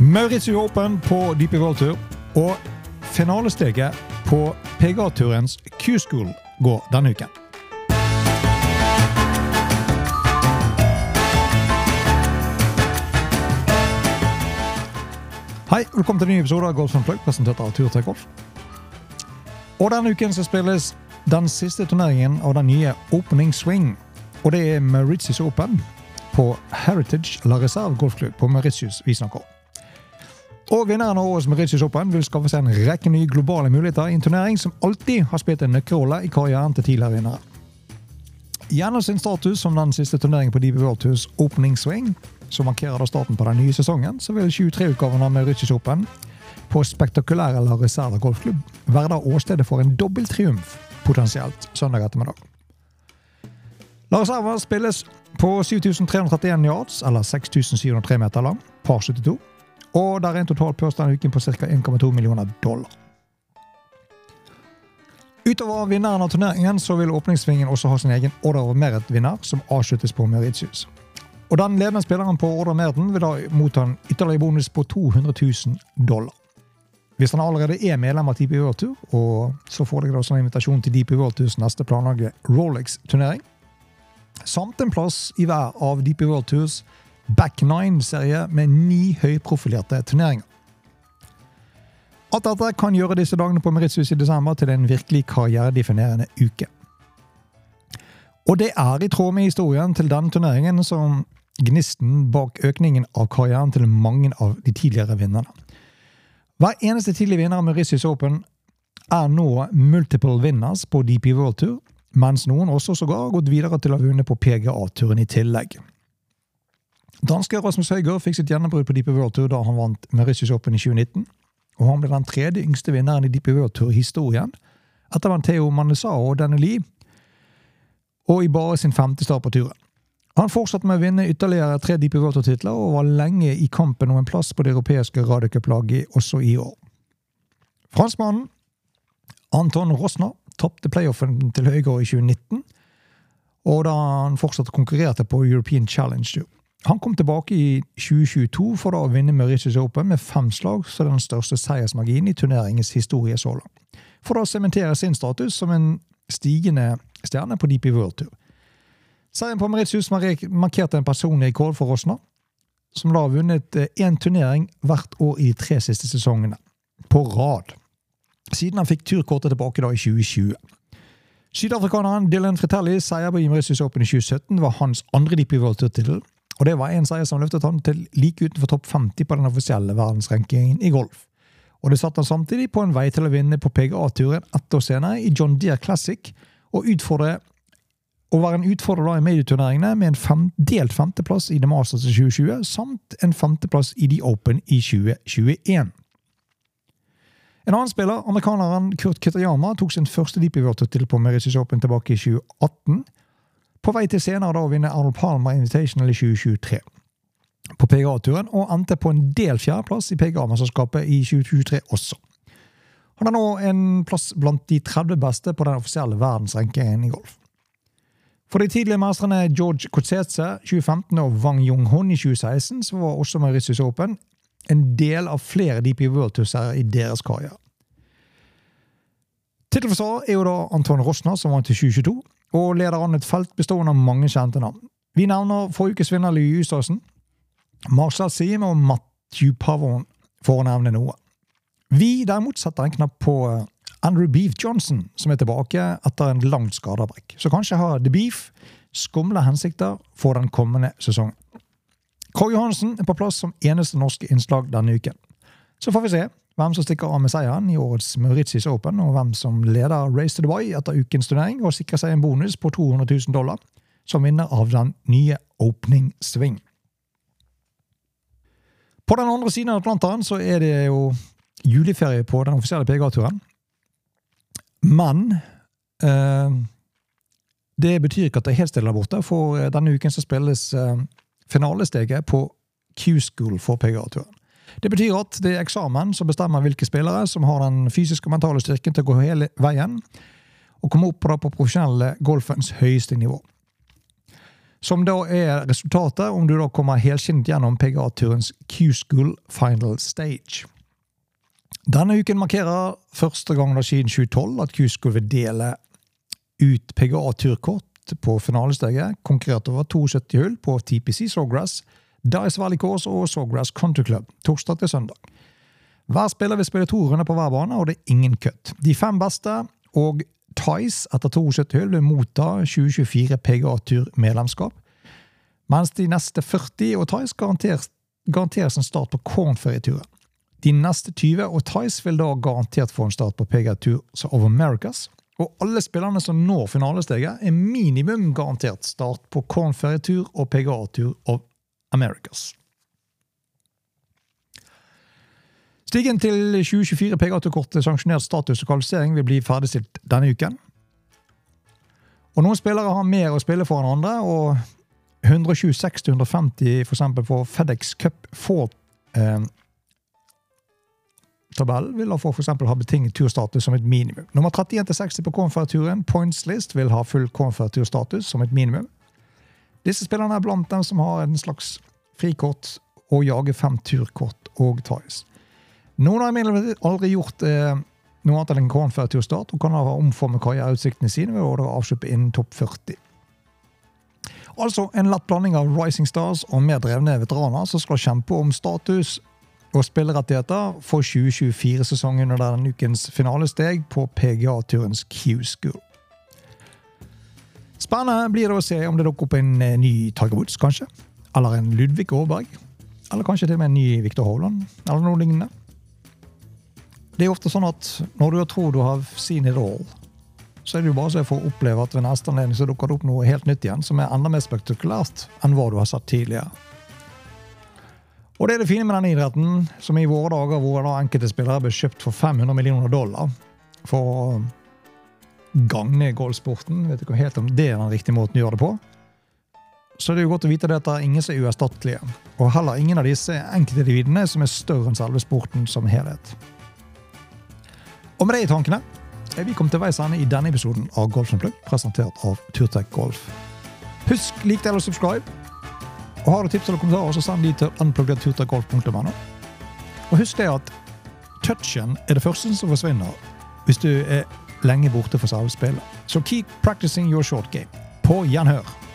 Mauritius Open på World Tour og finalesteget på PGA-turens Q-School går denne uken. Hei, velkommen til en ny episode av Golf Plug, presentert av Turtech Golf. Og Denne uken så spilles den siste turneringen av den nye Opening Swing. Og det er Mauritius Open på Heritage La Reserve golfklubb på Mauritius vi snakker om. Og vinneren av årets Mauritius Open vil skaffe seg en rekke nye globale muligheter i en turnering som alltid har spilt en nøkkelrolle i karrieren til tidligere vinnere. Gjennom sin status som den siste turneringen på DB World Tours Opening Swing, som markerer da starten på den nye sesongen, så vil 23-utgaven av Mauritius Open på spektakulære La Reserva golfklubb være da åstedet for en dobbelttriumf, potensielt, søndag ettermiddag. La Reserva spilles på 7331 yards, eller 6703 meter lang, par 72 og det er en total purs denne uken på ca. 1,2 millioner dollar. Utover vinneren av turneringen så vil åpningssvingen også ha sin egen Order of Merit-vinner, som avsluttes på Meritius. Og Den ledende spilleren på Order of Meriten vil da motta en ytterligere bonus på 200 000 dollar. Hvis han allerede er medlem av DP World Tour, og så får dere også en invitasjon til DP World Tours neste planlagte Rolex-turnering, samt en plass i hver av DP World Tours Back Nine-serie med ni høyprofilerte turneringer. Alt dette kan gjøre disse dagene på Mauritius i desember til en virkelig karrieredefinerende uke. Og det er i tråd med historien til denne turneringen som gnisten bak økningen av karrieren til mange av de tidligere vinnerne. Hver eneste tidligere vinner av Mauritius Open er nå multiple winners på DP World Tour, mens noen også sågar har gått videre til å ha vunnet på PGA-turen i tillegg. Danske Rasmus Høygaard fikk sitt gjennombrudd på DP World Tour da han vant Mauritius Open i 2019. Og han ble den tredje yngste vinneren i DP World Tour-historien, etter Theo Manesao og Danny Lee, og i bare sin femte start på turen. Han fortsatte med å vinne ytterligere tre DP World Tour-titler, og var lenge i kampen om en plass på det europeiske radiocuplaget også i år. Franskmannen Anton Rosner tapte playoffen til Høygaard i 2019, og da han fortsatt konkurrerte på European Challenge Tour. Han kom tilbake i 2022 for å vinne Mauritius Open med fem slag, så den største seiersmarginen i turneringens historie så langt. For å sementere sin status som en stigende stjerne på DP World Tour. Seieren på Mauritius markerte en personlig rekord for Rosner, som da har vunnet én eh, turnering hvert år i de tre siste sesongene. På rad. Siden han fikk turkortet tilbake da i 2020. Sydafrikaneren Dylan Fritelli seier på Mauritius Open i 2017 var hans andre DP World Tour-tittel, og det var en seier som løftet han til like utenfor topp 50 på den offisielle verdensrankingen i golf. Og det satte han samtidig på en vei til å vinne på PGA-turen ett år senere i John Deere Classic, og utfordre å være en utfordrer i medieturneringene med en fem, delt femteplass i The Masters i 2020, samt en femteplass i The Open i 2021. En annen spiller, amerikaneren Kurt Kitayama, tok sin første DP World-tittel på Mauritius Open tilbake i 2018. På vei til senere da å vinne Arnold Palmer Invitational i 2023 på PGA-turen, og endte på en del fjerdeplass i PGA-mesterskapet i 2023 også. Han har nå en plass blant de 30 beste på den offisielle verdensrankingen i golf. For de tidligere mestrene George Kotsetse 2015 og Wang Yonghon i 2016 som var også med Russisk Open en del av flere DP World Tours i deres karriere. Tittelforsvarer er jo da Anton Rosner, som vant i 2022, og leder an et felt bestående av mange kjente navn. Vi nevner forrige ukes vinner Lie Justadsen, Marcel Siem og Matthew Pavon, for å nevne noe. Vi derimot setter en knapp på eh, Andrew Beef Johnson, som er tilbake etter en langt skadeavbrekk. Så kanskje har The Beef skumle hensikter for den kommende sesongen. Krog Johansen er på plass som eneste norske innslag denne uken. Så får vi se hvem som stikker av med seieren i årets Mauritius Open, og hvem som leder Race to Dubai etter ukens turnering og sikrer seg en bonus på 200 000 dollar som vinner av den nye Opening Swing. På den andre siden av Atlanteren så er det jo juleferie på den offisielle PGA-turen. Men eh, det betyr ikke at det er helt stille der borte, for denne uken så spilles eh, finalesteget på Q-School for PGA-turen. Det betyr at det er eksamen som bestemmer hvilke spillere som har den fysiske og mentale styrken til å gå hele veien og komme opp på profesjonelle golfens høyeste nivå. Som da er resultatet om du da kommer helskinnet gjennom PGA-turens Q-School Final Stage. Denne uken markerer første gang da siden 2012 at Q-School vil dele ut PGA-turkort på finalesteget, konkurrert over 72 hull på TPC Sawgrass, Dice Valley Course og Sawgrass Country Club, torsdag til søndag. Hver spiller vil spille to runder på hver bane, og det er ingen cut. De fem beste og Tice etter 72 hull vil motta 2024 PGA-tur-medlemskap, mens de neste 40 og Tice garanteres, garanteres en start på Cornferry-turen. De neste 20 og Tice vil da garantert få en start på PGA Tour of Americas. Og alle spillerne som når finalesteget, er minimum garantert start på Cornferry Tour og PGA Tour of Americas. Stigen til 2024 PGA-kortet sanksjonert status og kvalifisering vil bli ferdigstilt denne uken. Og Noen spillere har mer å spille for enn andre, og 126-150 f.eks. på FedEx Cup får eh, tabellen vil da eksempel ha betinget turstatus som et minimum. Nummer 31-60 på Confer-turen, Points List, vil ha full Confer-turstatus som et minimum. Disse spillerne er blant dem som har en slags frikort og jager fem turkort og ties. Noen har imidlertid aldri gjort eh, noe annet enn en før turstart, og kan ha omformet karriereutsiktene sine ved å avslippe innen topp 40. Altså en lett blanding av Rising Stars og mer drevne veteraner som skal kjempe om status og spillerettigheter for 2024-sesongen under denne ukens finalesteg på PGA-turens Q-School. Spennende blir det å se om det dukker opp en eh, ny Tiger Woods, kanskje. Eller en Ludvig Aaberg. Eller kanskje til og med en ny Victor Hovland, eller noe lignende. Det er ofte sånn at når du tror du har seen it all, så er det jo bare så jeg får oppleve at ved neste anledning så dukker det opp noe helt nytt igjen, som er enda mer spektakulært enn hva du har sett tidligere. Og det er det fine med denne idretten, som i våre dager hvor da enkelte spillere ble kjøpt for 500 millioner dollar for gagne golfsporten. Vet ikke helt om det er den riktige måten å gjøre det på. Så det er jo godt å vite at det er ingen som er uerstattelige. Og heller ingen av disse enkeltindividene som er større enn selve sporten som helhet. Og med det i tankene er vi kommet til veis ende i denne episoden av Golf Plug, presentert av Turtech Golf. Husk lik, del og subscribe. Og Har du tips eller kommentarer, så send de til unpluggedturtechgolf.no. Og husk det at touchen er det første som forsvinner hvis du er lenge borte fra selve spillet. Så keep practicing your short game. På gjenhør.